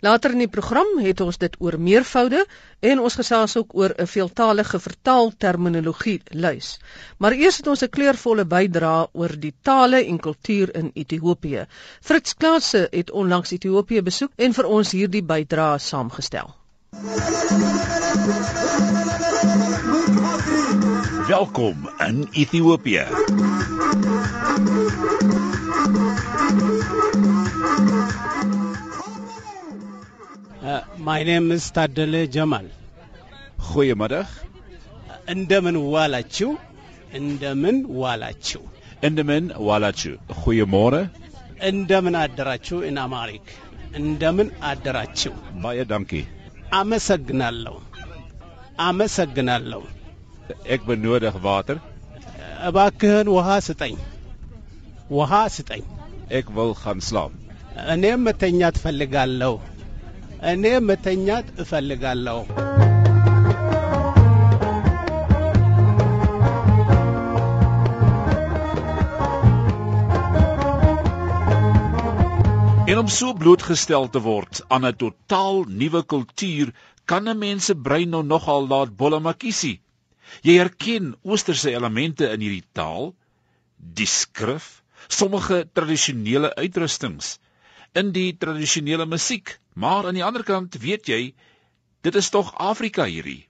Later in die program het ons dit oor meervoude en ons gesels ook oor 'n veeltalige vertaalterminologie lys. Maar eers het ons 'n kleurvolle bydra oor die tale en kultuur in Ethiopië. Fritz Klaasse het onlangs Ethiopië besoek en vir ons hierdie bydra saamgestel. Welkom in Ethiopië. ማይ ኔም ስ ታደለ ጀማል። Goedemiddag. እንደምን ዋላችሁ? እንደምን ዋላችሁ? እንደምን ዋላችሁ? Goedemorgen. እንደምን አደራችሁ? ኢን አማሪክ እንደምን አደራችሁ? ባየ ዳንኪ። አመሰግናለሁ። አመሰግናለሁ። ኤክ በኖደግ ዋተር። እባክህን ውሃ ስጠኝ። ውሃ ስጠኝ። ኤክ ዊል ጋን እኔም መተኛ ትፈልጋለሁ። እኔ መተኛት እፈልጋለሁ። En om so blootgestel te word aan 'n totaal nuwe kultuur, kan 'n mens se brein nou nogal laat bollemakiesie. Jy herken oosterse elemente in hierdie taal, die skrif, sommige tradisionele uitrustings, in die tradisionele musiek, maar aan die ander kant weet jy, dit is tog Afrika hierdie.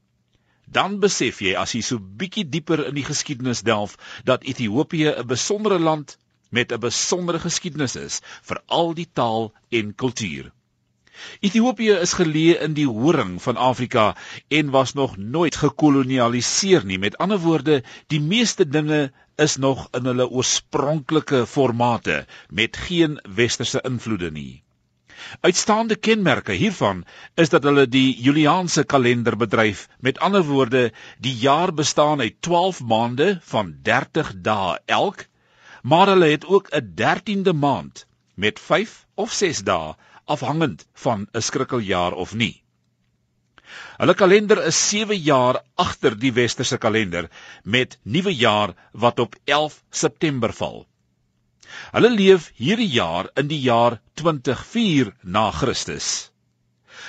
Dan besef jy as jy so bietjie dieper in die geskiedenis delf dat Ethiopië 'n besondere land met 'n besondere geskiedenis is vir al die taal en kultuur. Ethiopië is geleë in die horing van Afrika en was nog nooit gekolonialiseer nie. Met ander woorde, die meeste dinge is nog in hulle oorspronklike formate met geen westerse invloede nie. Uitstaande kenmerke hiervan is dat hulle die Juliaanse kalender bedryf. Met ander woorde, die jaar bestaan uit 12 maande van 30 dae elk maar hulle het ook 'n 13de maand met 5 of 6 dae afhangend van 'n skrikkeljaar of nie. Hulle kalender is 7 jaar agter die westerse kalender met nuwe jaar wat op 11 September val. Hulle leef hierdie jaar in die jaar 204 na Christus.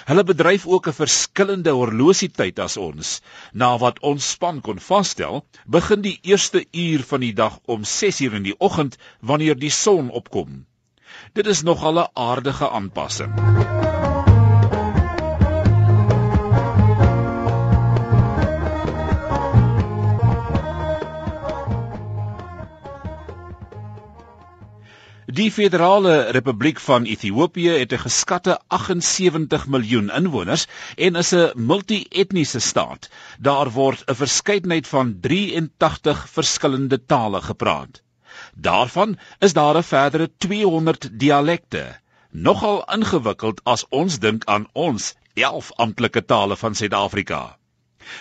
Hulle bedryf ook 'n verskillende horlosietyd as ons. Na wat ons span kon vasstel, begin die eerste uur van die dag om 6:00 in die oggend wanneer die son opkom. Dit is nog 'n aardige aanpassing. Die Federale Republiek van Ethiopië het 'n geskatte 78 miljoen inwoners en is 'n multi-etniese staat. Daar word 'n verskeidenheid van 83 verskillende tale gepraat. Daarvan is daar 'n verdere 200 dialekte. Nogal ingewikkeld as ons dink aan ons 11 amptelike tale van Suid-Afrika.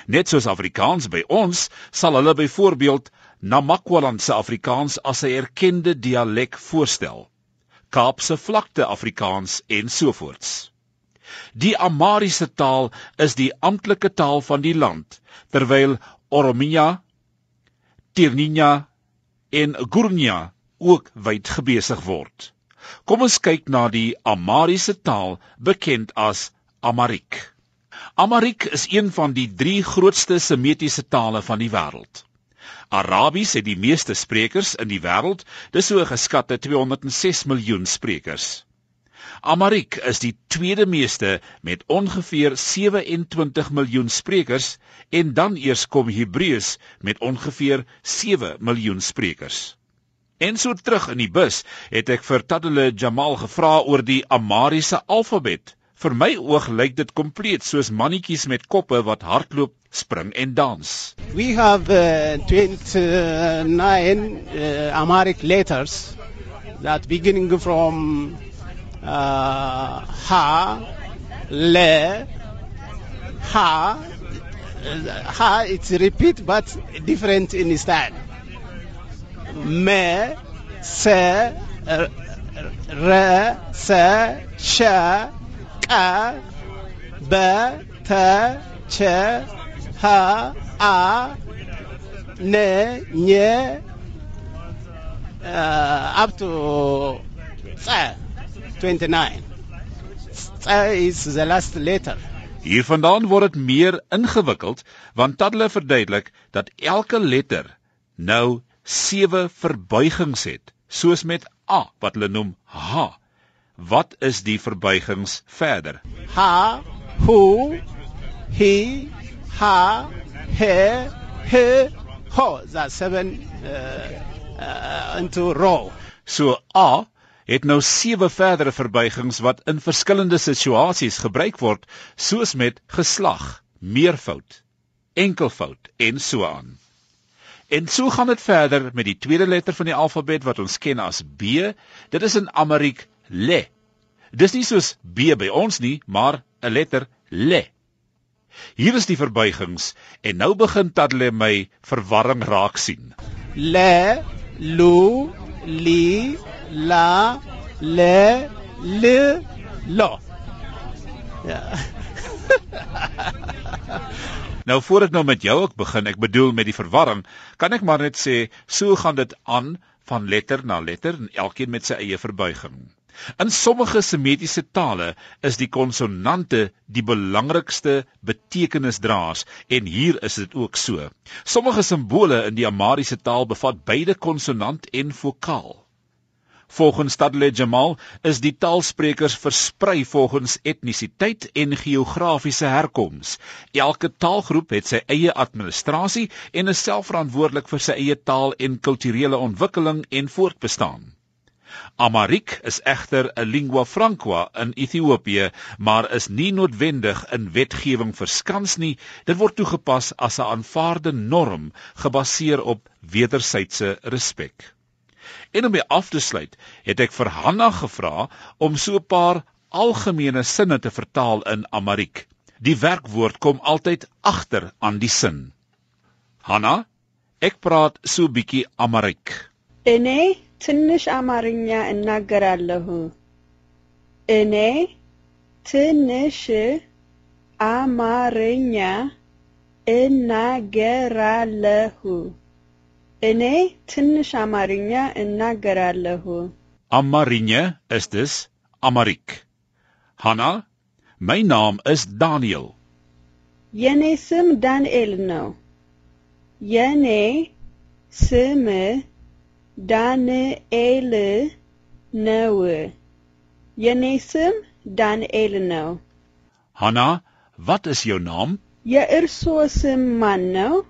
Net soos Afrikaans by ons, sal hulle byvoorbeeld Namakwalandse Afrikaans as 'n erkende dialek voorstel. Kaapse vlakte Afrikaans en sovoorts. Die Amariese taal is die amptelike taal van die land, terwyl Oromia, Tirninya en Gurnya ook wyd gebesig word. Kom ons kyk na die Amariese taal, bekend as Amharic. Amharic is een van die 3 grootste semitiese tale van die wêreld. Arabies het die meeste sprekers in die wêreld, dis so geskatte 206 miljoen sprekers. Amharic is die tweede meeste met ongeveer 27 miljoen sprekers en dan eers kom Hebreëus met ongeveer 7 miljoen sprekers. En so terug in die bus het ek vir Tadele Jamal gevra oor die Amhariese alfabet. Vir my oog lyk dit kompleet soos mannetjies met koppe wat hardloop, spring en dans. We have uh, 29 uh, Amharic letters that beginning from uh, ha, le, ha. Ha, it's repeat but different in style. Me, se, re, se, sha, ka, ba, ta, che, ha, a, ne, nye, uh, up to tsa, 29. uh, is the last letter. Hiervandaan word dit meer ingewikkeld want Tadle verduidelik dat elke letter nou sewe verbuigings het, soos met A wat hulle noem H. Wat is die verbuigings verder? Ha, who, he, ha, he, he, ho. That's seven uh, uh, into row. So A het nou sewe verdere verbuigings wat in verskillende situasies gebruik word, soos met geslag, meervoud, enkelvoud en so aan. En so gaan dit verder met die tweede letter van die alfabet wat ons ken as B. Dit is in Amariek le. Dis nie soos B by ons nie, maar 'n letter le. Hier is die verbuigings en nou begin Tadle my verwarring raak sien. Le, lu, li, la, le, le, lo. Ja. Nou voor ek nou met jou ook begin, ek bedoel met die verwarring, kan ek maar net sê, so gaan dit aan van letter na letter en elkeen met sy eie verbuiging. In sommige semitiese tale is die konsonante die belangrikste betekenisdraers en hier is dit ook so. Sommige simbole in die Amariese taal bevat beide konsonant en vokaal. Volgens Stadle Jamal is die taalsprekers versprei volgens etnisiteit en geografiese herkoms. Elke taalgroep het sy eie administrasie en is self verantwoordelik vir sy eie taal en kulturele ontwikkeling en voortbestaan. Amharic is egter 'n lingua franca in Ethiopië, maar is nie noodwendig in wetgewing verskans nie. Dit word toegepas as 'n aanvaarde norm gebaseer op wederwysige respek. En om mee af te sluit, het ek vir Hanna gevra om so 'n paar algemene sinne te vertaal in Amharic. Die werkwoord kom altyd agter aan die sin. Hanna, ek praat so bietjie Amharic. እኔ ትንሽ አማርኛ እናገራለሁ። እኔ ትንሽ አማርኛ እናገራለሁ። እኔ ትንሽ አማርኛ እናገራለሁ። Amarinje is dus Amharic. Hanna, my naam is Daniel. የኔ ስም ዳንኤል ነው። የኔ ስም ዳንኤል ነው። የኔ ስም ዳንኤል ነው። Hanna, wat is jou naam? የእርስዎ ስም ማን ነው?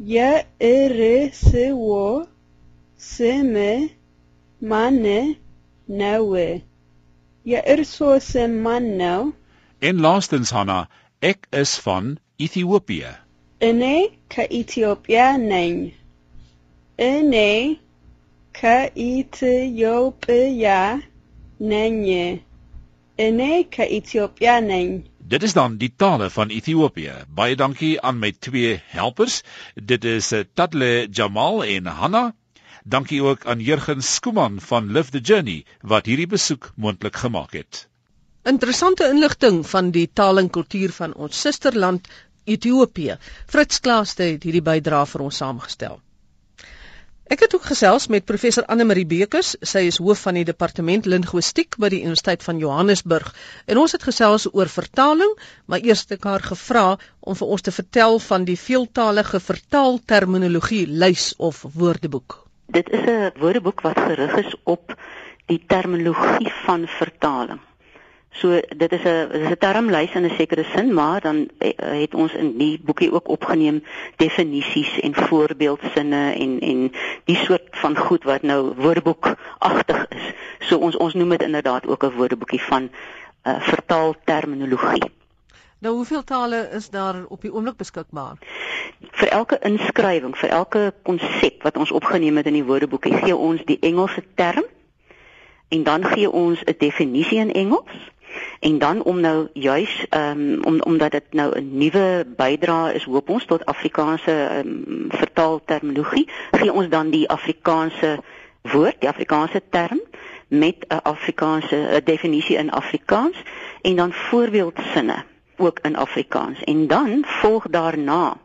የእርስዎ ስም ማን ነው? የእርስዎ ስም ማን ነው? En laastens Hanna, ek is van Ethiopië. እኔ ከኢትዮጵያ ነኝ። እኔ ከኢትዮጵያ ነኝ። እኔ ከኢትዮጵያ ነኝ። Dit is dan die tale van Ethiopië. Baie dankie aan my twee helpers. Dit is eh, Tadle Jamal en Hanna. Dankie ook aan Jurgen Skuman van Live the Journey wat hierdie besoek moontlik gemaak het. Interessante inligting van die taal en kultuur van ons susterland Ethiopië. Fritz Klaaste het hierdie bydrae vir ons saamgestel. Ek het ook gesels met professor Anne Marie Bekes. Sy is hoof van die departement linguistiek by die Universiteit van Johannesburg. En ons het gesels oor vertaling, maar eers het ek haar gevra om vir ons te vertel van die veeltalige vertaalterminologie lys of woordeboek. Dit is 'n woordeboek wat gerig is op die terminologie van vertaling. So dit is 'n dit is 'n termlys in 'n sekere sin, maar dan eh, het ons in die boekie ook opgeneem definisies en voorbeeldsinne en en die soort van goed wat nou woordeboekagtig is. So ons ons noem dit inderdaad ook 'n woordeboekie van uh, vertaalterminologie. Nou hoeveel tale is daar op die oomblik beskikbaar? Vir elke inskrywing, vir elke konsep wat ons opgeneem het in die woordeboekie, gee ons die Engelse term en dan gee ons 'n definisie in Engels en dan om nou juis um, om omdat dit nou 'n nuwe bydrae is hoop ons tot Afrikaanse um, vertaalterminologie gee ons dan die Afrikaanse woord die Afrikaanse term met 'n Afrikaanse definisie in Afrikaans en dan voorbeeldsinne ook in Afrikaans. En dan volg daarna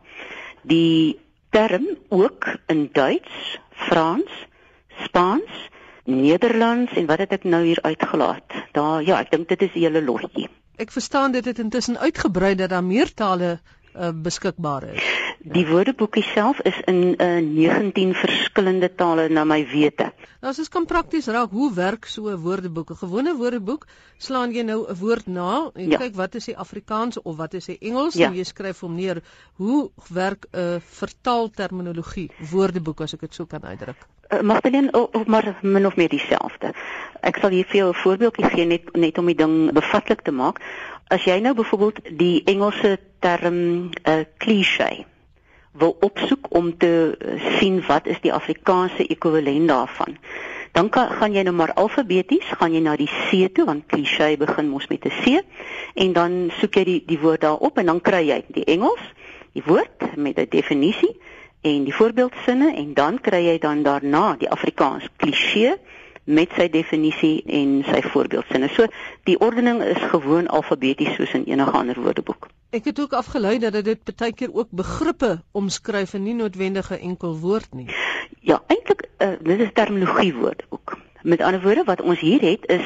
die term ook in Duits, Frans, Spaans, Nederlands en wat het ek nou hier uitgelaat? Daar ja, ek dink dit is die hele lotjie. Ek verstaan dit het intussen uitgebrei dat daar meer tale uh, beskikbaar is. Die woordeboekie self is in uh, 19 verskillende tale na my wete. Nou as ons kan prakties raak, hoe werk so 'n woordeboek? 'n Gewone woordeboek, slaan jy nou 'n woord na en Ja. kyk wat is die Afrikaans of wat is die Engels Ja. en jy skryf hom neer. Hoe werk 'n vertaalterminologie woordeboek as ek dit so kan uitdruk? Uh, Magdalene of maar min of meer dieselfde. Ek sal hier vir jou 'n voorbeeldjie gee net net om die ding bevatlik te maak. As jy nou byvoorbeeld die Engelse term 'n uh, cliché wil opsoek om te uh, sien wat is die Afrikaanse ekwivalent daarvan. Dan kan, gaan jy nou maar alfabeties, gaan jy na die C toe want cliché begin mos met 'n C en dan soek jy die die woord daarop en dan kry jy die Engels, die woord met 'n definisie en die voorbeeldsinne en dan kry jy dan daarna die Afrikaans kliseë met sy definisie en sy voorbeeldsinne. So die ordening is gewoon alfabeties soos in enige ander woordeboek. Ek het ook afgelei dat dit baie keer ook begrippe omskryf en nie noodwendig 'n enkel woord nie. Ja, eintlik uh, dit is terminologie woordeboek. Met ander woorde wat ons hier het is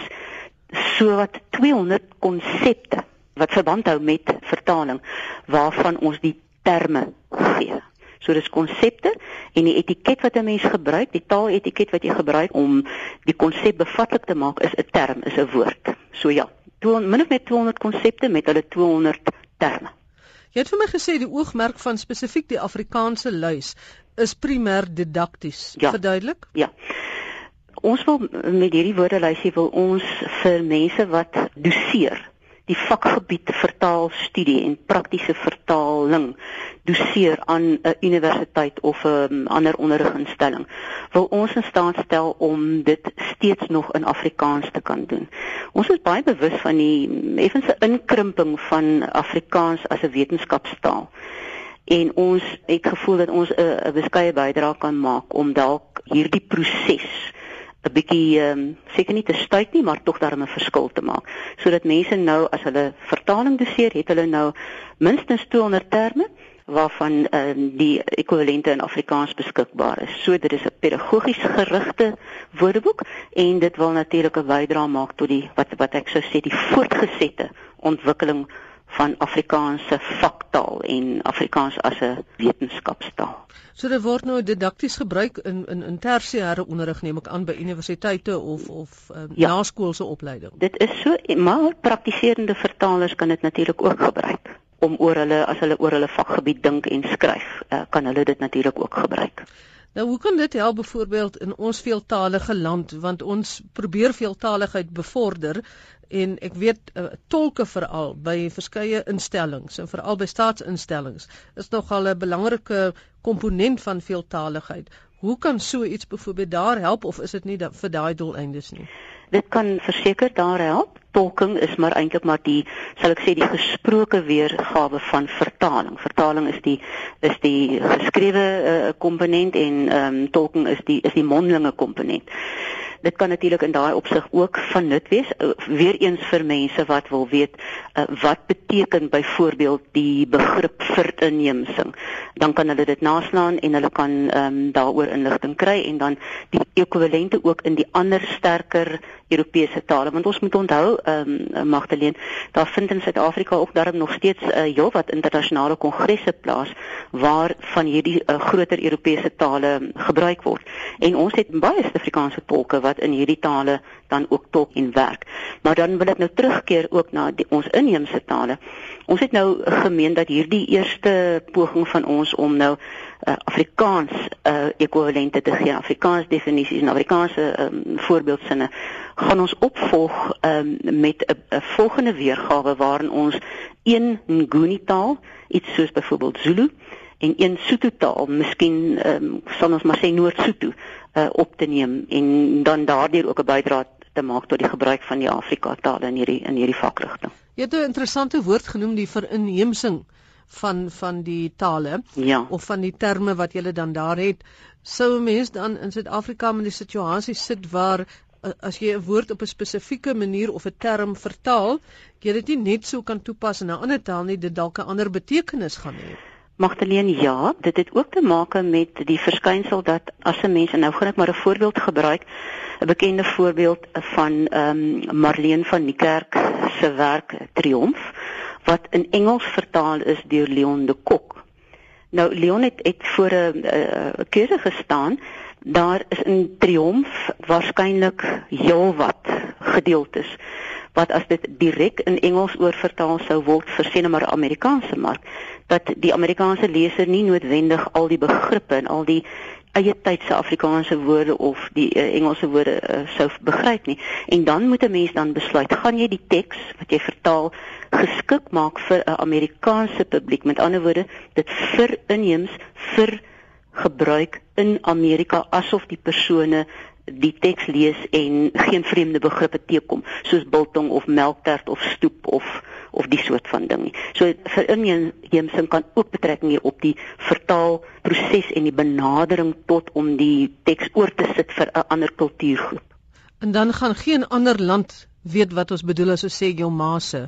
sowat 200 konsepte wat verband hou met vertaling waarvan ons die terme gee. So dis konsepte en die etiket wat 'n mens gebruik, die taaletiket wat jy gebruik om die konsep bevatlik te maak is 'n term, is 'n woord. So ja, 200, min of meer 200 konsepte met hulle 200 terme. Jy het vir my gesê die oogmerk van spesifiek die Afrikaanse lys is primêr didakties. Ja. Verduidelik? Ja. Ons wil met hierdie woordelysie wil ons vir mense wat doseer die vakgebied vertaalstudie en praktiese vertaling doseer aan 'n universiteit of 'n ander onderriginstelling wil ons in staat stel om dit steeds nog in Afrikaans te kan doen. Ons is baie bewus van die effense inkrimping van Afrikaans as 'n wetenskapstaal. En ons het gevoel dat ons 'n beskeie bydrae kan maak om dalk hierdie proses 'n bietjie ehm um, seker nie te stuit nie, maar tog daarmee 'n verskil te maak. Sodat mense nou as hulle vertaling doseer, het hulle nou minstens 200 terme waarvan ehm um, die ekwivalente in Afrikaans beskikbaar is. So dit is 'n pedagogies gerigte woordeboek en dit wil natuurlik 'n bydrae maak tot die wat wat ek sou sê die voortgesette ontwikkeling van Afrikaanse vaktaal en Afrikaans as 'n wetenskapstaal. So dit word nou didakties gebruik in in in tersiêre onderrig neem ek aan by universiteite of of um, Ja. naskoolse opleiding. Dit is so maar praktiserende vertalers kan dit natuurlik ook gebruik om oor hulle as hulle oor hulle vakgebied dink en skryf, uh, kan hulle dit natuurlik ook gebruik. Nou hoe kan dit help byvoorbeeld in ons veeltalige land want ons probeer veeltaligheid bevorder en ek weet uh, tolke veral by verskeie instellings en veral by staatsinstellings is nogal 'n belangrike komponent van veeltaligheid. Hoe kan so iets byvoorbeeld daar help of is dit nie da vir daai doeleindes nie? Dit kan verseker daar help. Tolking is maar eintlik maar die sal ek sê die gesproke weergawe van vertaling. Vertaling is die is die geskrewe uh, komponent en ehm um, tolking is die is die mondelinge komponent. Dit kan natuurlik in daai opsig ook van nut wees. Uh, Weereens vir mense wat wil weet uh, wat beteken byvoorbeeld die begrip vertinneemsing. Dan kan hulle dit naslaan en hulle kan ehm um, daaroor inligting kry en dan die ekwivalente ook in die ander sterker Europese tale. Want ons moet onthou ehm um, Magdalene daar vind in Suid-Afrika ook daarom nog steeds uh, heelwat internasionale kongresse plaas waar van hierdie uh, groter Europese tale gebruik word. En ons het baie Suid-Afrikaanse tolke wat in hierdie tale dan ook tolk en werk. Maar dan wil ek nou terugkeer ook na die, ons inheemse tale ons het nou gemeen dat hierdie eerste poging van ons om nou uh, Afrikaans uh, ekwivalente te gee Afrikaans definisies en Afrikaanse um, voorbeeldsinne gaan ons opvolg um, met 'n volgende weergawe waarin ons een Nguni taal, iets soos byvoorbeeld Zulu en een Sotho taal, miskien um, sal ons maar sê Noord-Sotho uh, op te neem en dan daardeur ook 'n bydrae te maak tot die gebruik van die Afrika tale in hierdie in hierdie vakrigting. Jy het 'n interessante woord genoem die verinheemsing van van die tale Ja. of van die terme wat jy dan daar het. Sou 'n mens dan in Suid-Afrika met die situasie sit waar as jy 'n woord op 'n spesifieke manier of 'n term vertaal, jy dit nie net so kan toepas in 'n ander taal nie, dit dalk 'n ander betekenis gaan hê. Magdalene, ja, dit het ook te maak met die verskynsel dat as 'n mens en nou gaan ek maar 'n voorbeeld gebruik 'n bekende voorbeeld van ehm um, Marlene van Niekerk se werk Triomf wat in Engels vertaal is deur Leon de Kok. Nou Leon het, het voor 'n keuse gestaan. Daar is in Triomf waarskynlik heelwat gedeeltes wat as dit direk in Engels oorvertaal sou word vir sien maar Amerikaanse mark dat die Amerikaanse leser nie noodwendig al die begrippe en al die eie tydse Afrikaanse woorde of die uh, Engelse woorde uh, sou begryp nie. En dan moet 'n mens dan besluit gaan jy die teks wat jy vertaal geskik maak vir 'n Amerikaanse publiek? Met ander woorde dit vir inheems vir gebruik in Amerika asof die persone die teks lees en geen vreemde begrippe teekom soos biltong of melktert of stoep of of die soort van ding nie. So vir inheemsing kan ook betrekking hê op die vertaalproses en die benadering tot om die teks oor te sit vir 'n ander kultuurgroep. En dan gaan geen ander land weet wat ons bedoel as ons sê jou ma se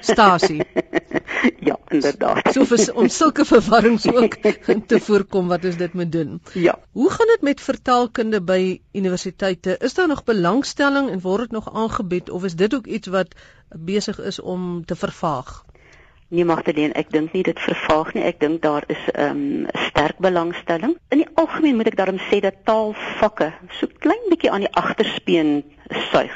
stasie. ja, inderdaad. So vir om sulke verwarrings ook te voorkom wat ons dit moet doen. Ja. Hoe gaan dit met vertaalkunde by universiteite? Is daar nog belangstelling en word dit nog aangebied of is dit ook iets wat besig is om te vervaag? Nee Magdalene, ek dink nie dit vervaag nie. Ek dink daar is 'n um, sterk belangstelling. In die algemeen moet ek daarom sê dat taalvakke so klein bietjie aan die agterspeen suig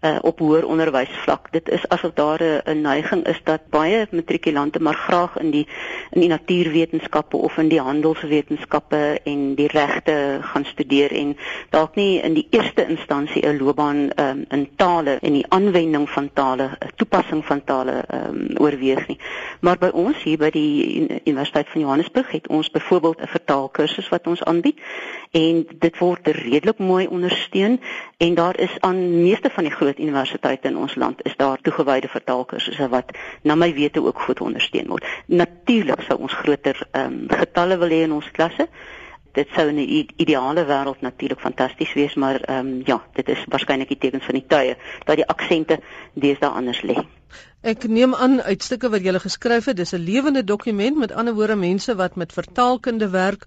uh, op hoër onderwysvlak. Dit is asof daar 'n neiging is dat baie matrikulante maar graag in die in die natuurwetenskappe of in die handelswetenskappe en die regte gaan studeer en dalk nie in die eerste instansie 'n loopbaan um, in tale en die aanwending van tale, toepassing van tale um, oorweeg nie. Maar by ons hier by die Universiteit van Johannesburg het ons byvoorbeeld 'n vertaalkursus wat ons aanbied en dit word redelik mooi ondersteun en daar is aan meeste van die groot universiteite in ons land is daar toegewyde vertaalkursusse wat na my wete ook goed ondersteun word. Natuurlik sou ons groter ehm um, getalle wil hê in ons klasse. Dit sou 'n ideale wêreld natuurlik fantasties wees, maar ehm um, ja, dit is waarskynlik die tekens van die tye dat die aksente deesdae anders lê. Ek neem aan uit stukke wat jy geskryf het, dis 'n lewende dokument met ander woorde mense wat met vertaalkunde werk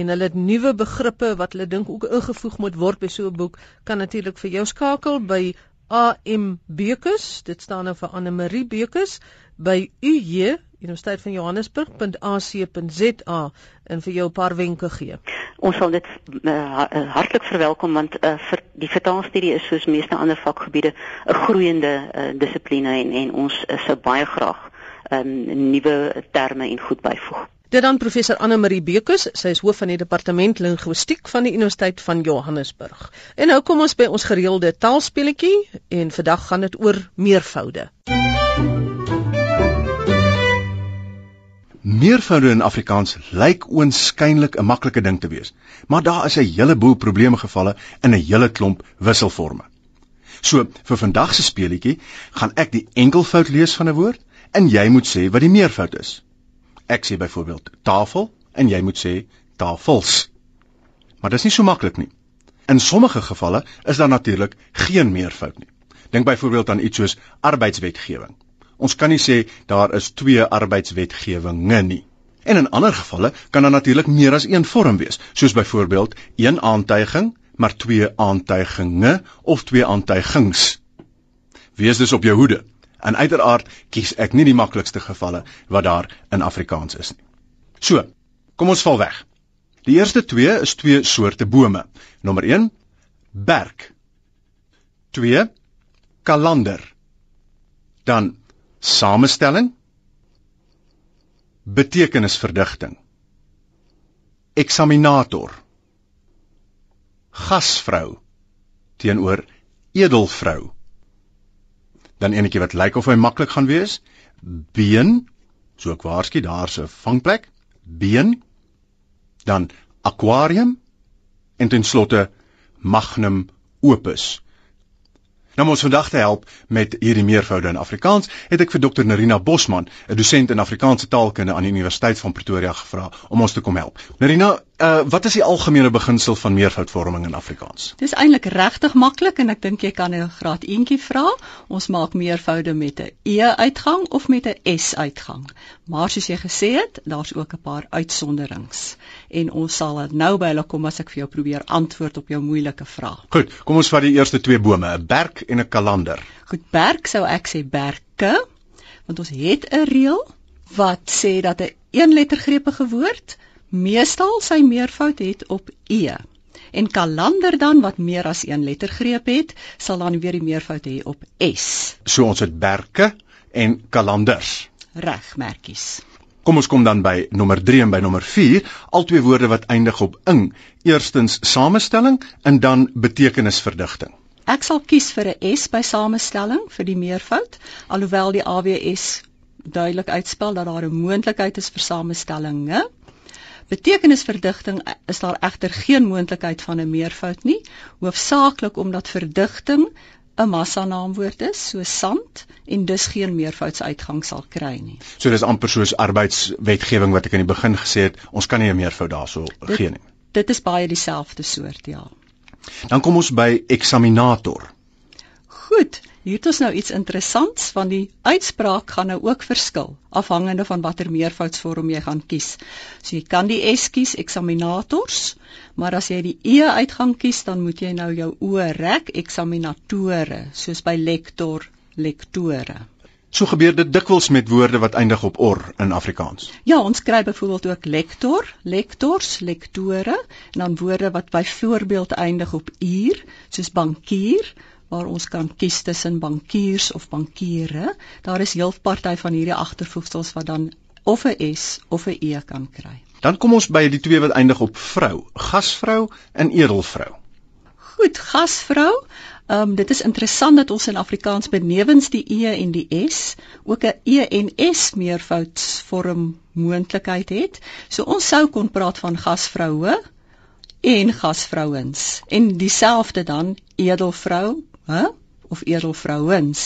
en hulle het nuwe begrippe wat hulle dink ook ingevoeg moet word by so 'n boek kan natuurlik vir jou skakel by AM Bekus dit staan nou vir Anne Marie Bekus by UJ Universiteit van Johannesburg.ac.za en vir jou 'n paar wenke gee. Ons sal dit uh, hartlik verwelkom want uh, vir die vertaalstudie is soos meeste ander vakgebiede 'n groeiende uh, dissipline en en ons uh, sou baie graag um, nuwe terme en goed byvoeg. Dit dan professor Anne Marie Bekus, sy is hoof van die departement linguistiek van die Universiteit van Johannesburg. En nou kom ons by ons gereelde taalspeletjie en vandag gaan dit oor meervoude. Meervoude in Afrikaans lyk oënskynlik 'n maklike ding te wees, maar daar is 'n hele boel probleme gevalle in 'n hele klomp wisselforme. So, vir vandag se speletjie gaan ek die enkelvoud lees van 'n woord en jy moet sê wat die meervoud is. Ek sê byvoorbeeld tafel en jy moet sê tafels. Maar dis nie so maklik nie. In sommige gevalle is daar natuurlik geen meervoud nie. Dink byvoorbeeld aan iets soos arbeidswetgewing. Ons kan nie sê daar is twee arbeidswetgewinge nie. En in ander gevalle kan daar natuurlik meer as een vorm wees, soos byvoorbeeld een aantuiging, maar twee aantuiginge of twee aantuigings. Wees dus op jou hoede. En uiteraard kies ek nie die maklikste gevalle wat daar in Afrikaans is nie. So, kom ons val weg. Die eerste twee is twee soorte bome. Nommer 1: berk. 2: kalender. Dan samestelling betekenisverdigting eksaminator gasvrou teenoor edelvrou dan enetjie wat lyk of hy maklik gaan wees. Been, so ek waarsku daar's 'n vangplek. Been. Dan aquarium en ten slotte magnum opus. Nou ons vandag te help met hierdie meervoude in Afrikaans, het ek vir Dr Nerina Bosman, 'n dosent in Afrikaanse taalkunde aan die Universiteit van Pretoria gevra om ons te kom help. Nerina, uh wat is die algemene beginsel van meervoudvorming in Afrikaans? Dis eintlik regtig maklik en ek dink jy kan 'n graad eentjie vra. Ons maak meervoude met 'n e uitgang of met 'n s uitgang. Maar soos jy gesê het, daar's ook 'n paar uitsonderings en ons sal nou by hulle kom as ek vir jou probeer antwoord op jou moeilike vraag. Goed, kom ons vat die eerste twee bome, 'n berk en 'n kalander. Goed, berk sou ek sê berke, want ons het 'n reël wat sê dat 'n eenlettergrepige woord meestal sy meervoud het op e. En kalander dan wat meer as een lettergreep het, sal dan weer die meervoud hê op s. So ons het berke en kalanders. Reg, merkies. Kom ons kom dan by nommer 3 en by nommer 4, albei woorde wat eindig op ing. Eerstens samestelling en dan betekenisverdigting. Ek sal kies vir 'n s by samestelling vir die meervoud, alhoewel die AWS duidelik uitspel dat daar 'n moontlikheid is vir samestellinge. Betekenisverdigting is daar egter geen moontlikheid van 'n meervoud nie, hoofsaaklik omdat verdigting 'n massa naamwoord is, so sand en dus geen meervoudsuitgang sal kry nie. So dis amper soos arbeidswetgewing wat ek in die begin gesê het, ons kan nie 'n meervoud daarso gee nie. Dit is baie dieselfde soort, ja. Dan kom ons by eksaminator. Goed, hier het ons nou iets interessants van die uitspraak gaan nou ook verskil afhangende van watter meervoudsvorm jy gaan kies. So jy kan die S kies eksaminators, maar as jy die E uitgang kies, dan moet jy nou jou O rek eksaminatore, soos by lektor, lektore. So gebeur dit dikwels met woorde wat eindig op or in Afrikaans. Ja, ons kry byvoorbeeld ook lektor, lektors, lektore en dan woorde wat byvoorbeeld eindig op uur, soos bankier, waar ons kan kies tussen bankiers of bankiere. Daar is heel party van hierdie agtervoegsels wat dan of 'n S of 'n E kan kry. Dan kom ons by die twee wat eindig op vrou, gasvrou en edelvrou. Goed, gasvrou. Ehm um, dit is interessant dat ons in Afrikaans benewens die E en die S ook 'n E en S meervoudsvorm moontlikheid het. So ons sou kon praat van gasvroue en gasvrouens en dieselfde dan edelvrou, hè? of edelvrouens.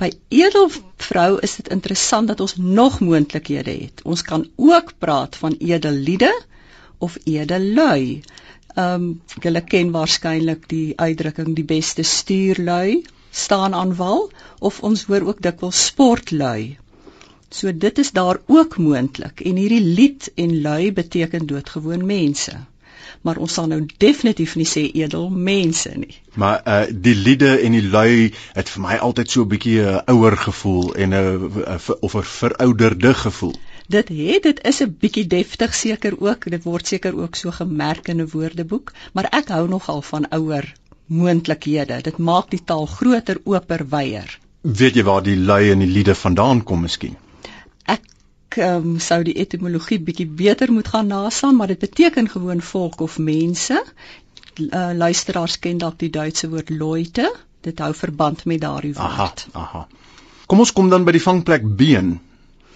By edelvrou is dit interessant dat ons nog moontlikhede het. Ons kan ook praat van edelliede of edellui. Ehm um, julle ken waarskynlik die uitdrukking die beste stuurlui staan aan wal of ons hoor ook dikwels sportlui. So dit is daar ook moontlik en hierdie lied en lui beteken doodgewoon mense maar ons sal nou definitief nie sê edel mense nie. Maar uh die liede en die lui het vir my altyd so 'n bietjie 'n uh, ouer gevoel en 'n uh, uh, of 'n verouderde gevoel. Dit het dit is 'n bietjie deftig seker ook, dit word seker ook so gemerk in 'n woordeboek, maar ek hou nogal van ouer moontlikhede. Dit maak die taal groter, oper, wyer. Weet jy waar die lui en die liede vandaan kom miskien? Ek um, sou die etimologie bietjie beter moet gaan naslaan, maar dit beteken gewoon volk of mense. Uh, luisteraars ken dalk die Duitse woord Leute. Dit hou verband met daardie woord. Aha, aha. Kom ons kom dan by die vangplek been.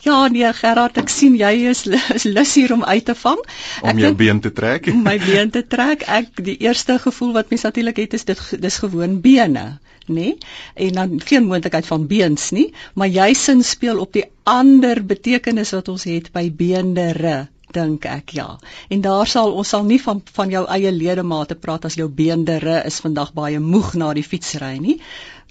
Ja nee Gerard, ek sien jy is is lus hier om uit te vang. Ek om jou been te trek. my been te trek. Ek die eerste gevoel wat mens natuurlik het is dit dis gewoon bene, nê? Nee? En dan geen moontlikheid van beens nie, maar jy sin speel op die ander betekenis wat ons het by beendere dink ek ja. En daar sal ons sal nie van van jou eie ledemate praat as jou beendere is vandag baie moeg na die fietsry nie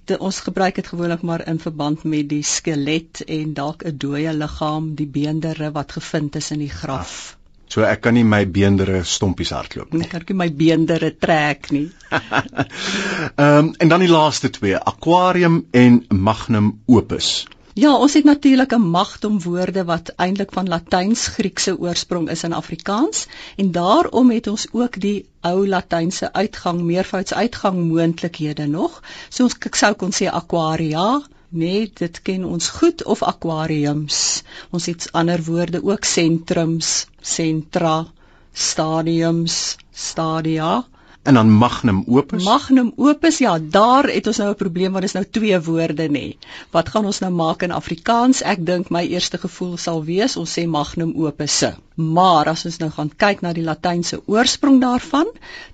de, ons gebruik dit gewoonlik maar in verband met die skelet en dalk 'n dooie liggaam, die beendere wat gevind is in die graf. Ah, so ek kan nie my beendere stompies hardloop nie. Ek kan nie my beendere trek nie. Ehm um, en dan die laaste twee, aquarium en magnum opus. Ja, ons het natuurlik 'n magdom woorde wat eintlik van Latyns-Griekse oorsprong is in Afrikaans en daarom het ons ook die ou Latynse uitgang meervoudsuitgang moontlikhede nog. So ons sou kon sê aquaria, nee, dit ken ons goed of aquariums. Ons het ander woorde ook sentrums, sentra, stadiums, stadia en dan magnum opus. Magnum opus, ja, daar het ons nou 'n probleem want dit is nou twee woorde nê. Wat gaan ons nou maak in Afrikaans? Ek dink my eerste gevoel sal wees ons sê magnum opus. Maar as ons nou gaan kyk na die latynse oorsprong daarvan,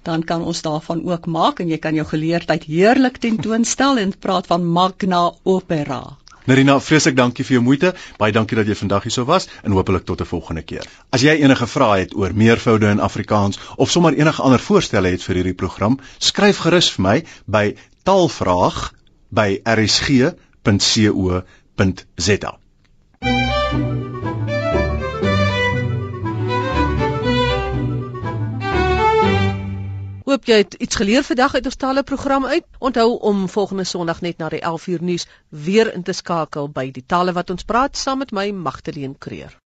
dan kan ons daarvan ook maak en jy kan jou geleerdheid heerlik tentoonstel en praat van magna opera. Narina, vreeslik dankie vir jou moeite. Baie dankie dat jy vandag hier sou was en hopelik tot 'n volgende keer. As jy enige vrae het oor meervoude in Afrikaans of sommer enige ander voorstelle het vir hierdie program, skryf gerus vir my by taalvraag@rsg.co.za. Hoop jy het iets geleer vandag uit ons tale program uit. Onthou om volgende Sondag net na die 11uur nuus weer in te skakel by die tale wat ons praat saam met my Magtleen Creer.